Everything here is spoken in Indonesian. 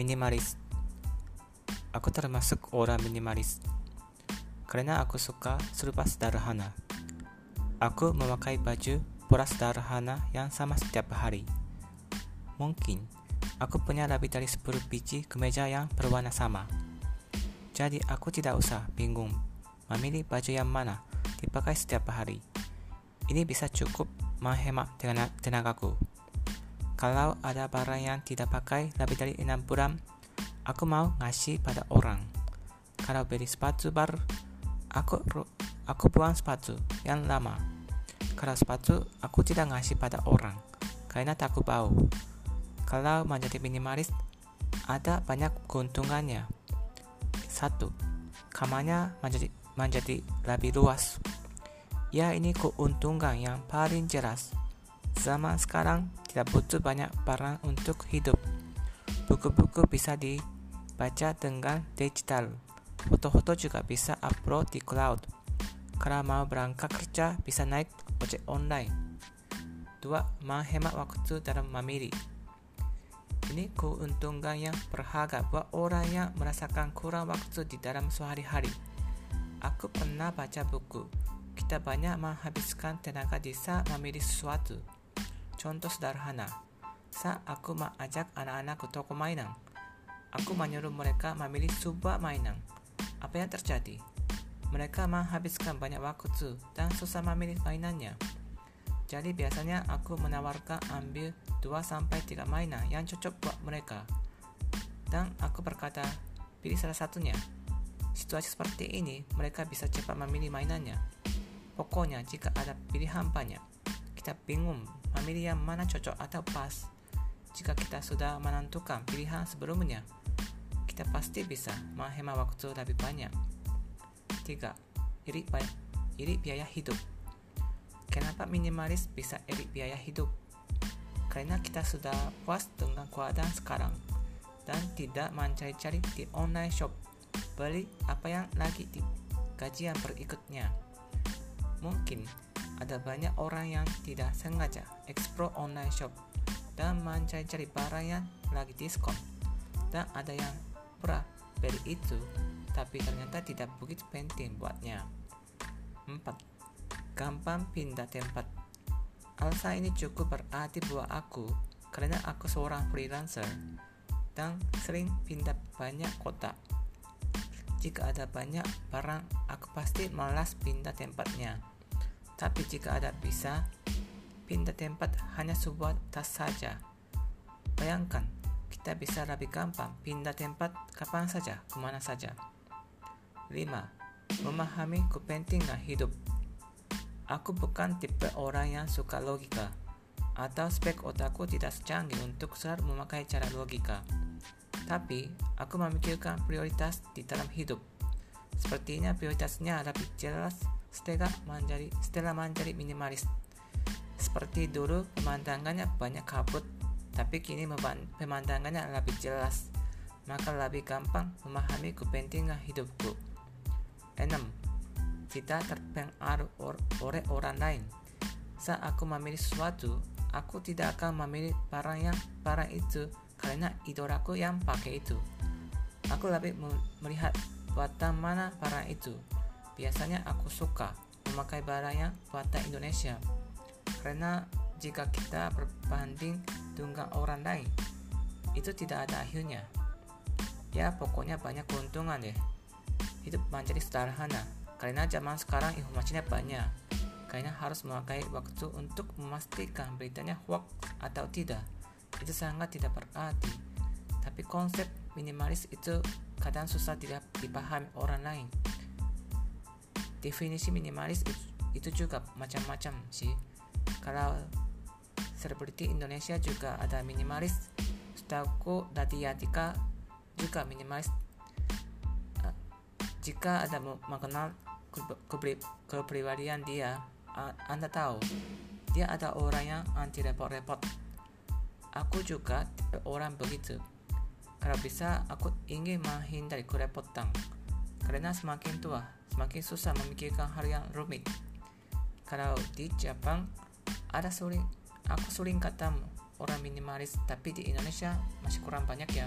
Minimalis. Aku termasuk orang minimalis. Karena aku suka serba sederhana. Aku memakai baju pola sederhana yang sama setiap hari. Mungkin aku punya lebih dari 10 biji kemeja yang berwarna sama. Jadi aku tidak usah bingung memilih baju yang mana dipakai setiap hari. Ini bisa cukup menghemat tenagaku kalau ada barang yang tidak pakai lebih dari 6 bulan, aku mau ngasih pada orang. Kalau beli sepatu baru, aku aku buang sepatu yang lama. Kalau sepatu, aku tidak ngasih pada orang karena takut bau. Kalau menjadi minimalis, ada banyak keuntungannya. Satu, kamarnya menjadi menjadi lebih luas. Ya, ini keuntungan yang paling jelas. Zaman sekarang tidak butuh banyak barang untuk hidup. Buku-buku bisa dibaca dengan digital. Foto-foto juga bisa upload di cloud. Kalau mau berangkat kerja, bisa naik ojek online. Dua, menghemat waktu dalam memilih. Ini keuntungan yang berharga buat orang yang merasakan kurang waktu di dalam sehari-hari. Aku pernah baca buku. Kita banyak menghabiskan tenaga di saat memilih sesuatu. Contoh sederhana, saat aku mengajak anak-anak ke toko mainan, aku menyuruh mereka memilih sebuah mainan. Apa yang terjadi? Mereka menghabiskan banyak waktu dan susah memilih mainannya. Jadi biasanya aku menawarkan ambil 2-3 mainan yang cocok buat mereka. Dan aku berkata, pilih salah satunya. Situasi seperti ini, mereka bisa cepat memilih mainannya. Pokoknya jika ada pilihan banyak, kita bingung memilih yang mana cocok atau pas. Jika kita sudah menentukan pilihan sebelumnya, kita pasti bisa menghemat waktu lebih banyak. 3. Iri, iri biaya hidup Kenapa minimalis bisa iri biaya hidup? Karena kita sudah puas dengan keadaan sekarang dan tidak mencari-cari di online shop beli apa yang lagi di gajian berikutnya. Mungkin ada banyak orang yang tidak sengaja explore online shop dan mencari-cari barang yang lagi diskon. Dan ada yang pernah beli itu tapi ternyata tidak begitu penting buatnya. 4. Gampang pindah tempat. Alasan ini cukup berarti buat aku karena aku seorang freelancer dan sering pindah banyak kota. Jika ada banyak barang aku pasti malas pindah tempatnya tapi jika ada bisa, pindah tempat hanya sebuah tas saja. Bayangkan, kita bisa lebih gampang pindah tempat kapan saja, ke mana saja. 5. Memahami kepentingan hidup Aku bukan tipe orang yang suka logika atau spek otakku tidak secanggih untuk selalu memakai cara logika. Tapi, aku memikirkan prioritas di dalam hidup. Sepertinya prioritasnya lebih jelas setelah menjadi, setelah menjadi minimalis. Seperti dulu pemandangannya banyak kabut, tapi kini pemandangannya lebih jelas, maka lebih gampang memahami kepentingan hidupku. 6. Tidak terpengaruh oleh orang lain. Saat aku memilih sesuatu, aku tidak akan memilih barang yang barang itu karena idolaku yang pakai itu. Aku lebih melihat buatan mana barang itu, Biasanya aku suka memakai barang yang buatan Indonesia karena jika kita berbanding dengan orang lain itu tidak ada akhirnya. Ya pokoknya banyak keuntungan deh. Hidup menjadi sederhana karena zaman sekarang informasinya banyak. Karena harus memakai waktu untuk memastikan beritanya hoax atau tidak. Itu sangat tidak berarti. Tapi konsep minimalis itu kadang susah tidak dipahami orang lain definisi minimalis itu, juga macam-macam sih. Kalau selebriti Indonesia juga ada minimalis setahu Yatika juga minimalis. Uh, jika ada mengenal kepribadian dia uh, anda tahu dia ada orang yang anti repot-repot. Aku juga orang begitu. Kalau bisa aku ingin menghindari kerepotan karena semakin tua semakin susah memikirkan hal yang rumit. Kalau di Jepang ada suling, aku suling kata orang minimalis, tapi di Indonesia masih kurang banyak ya.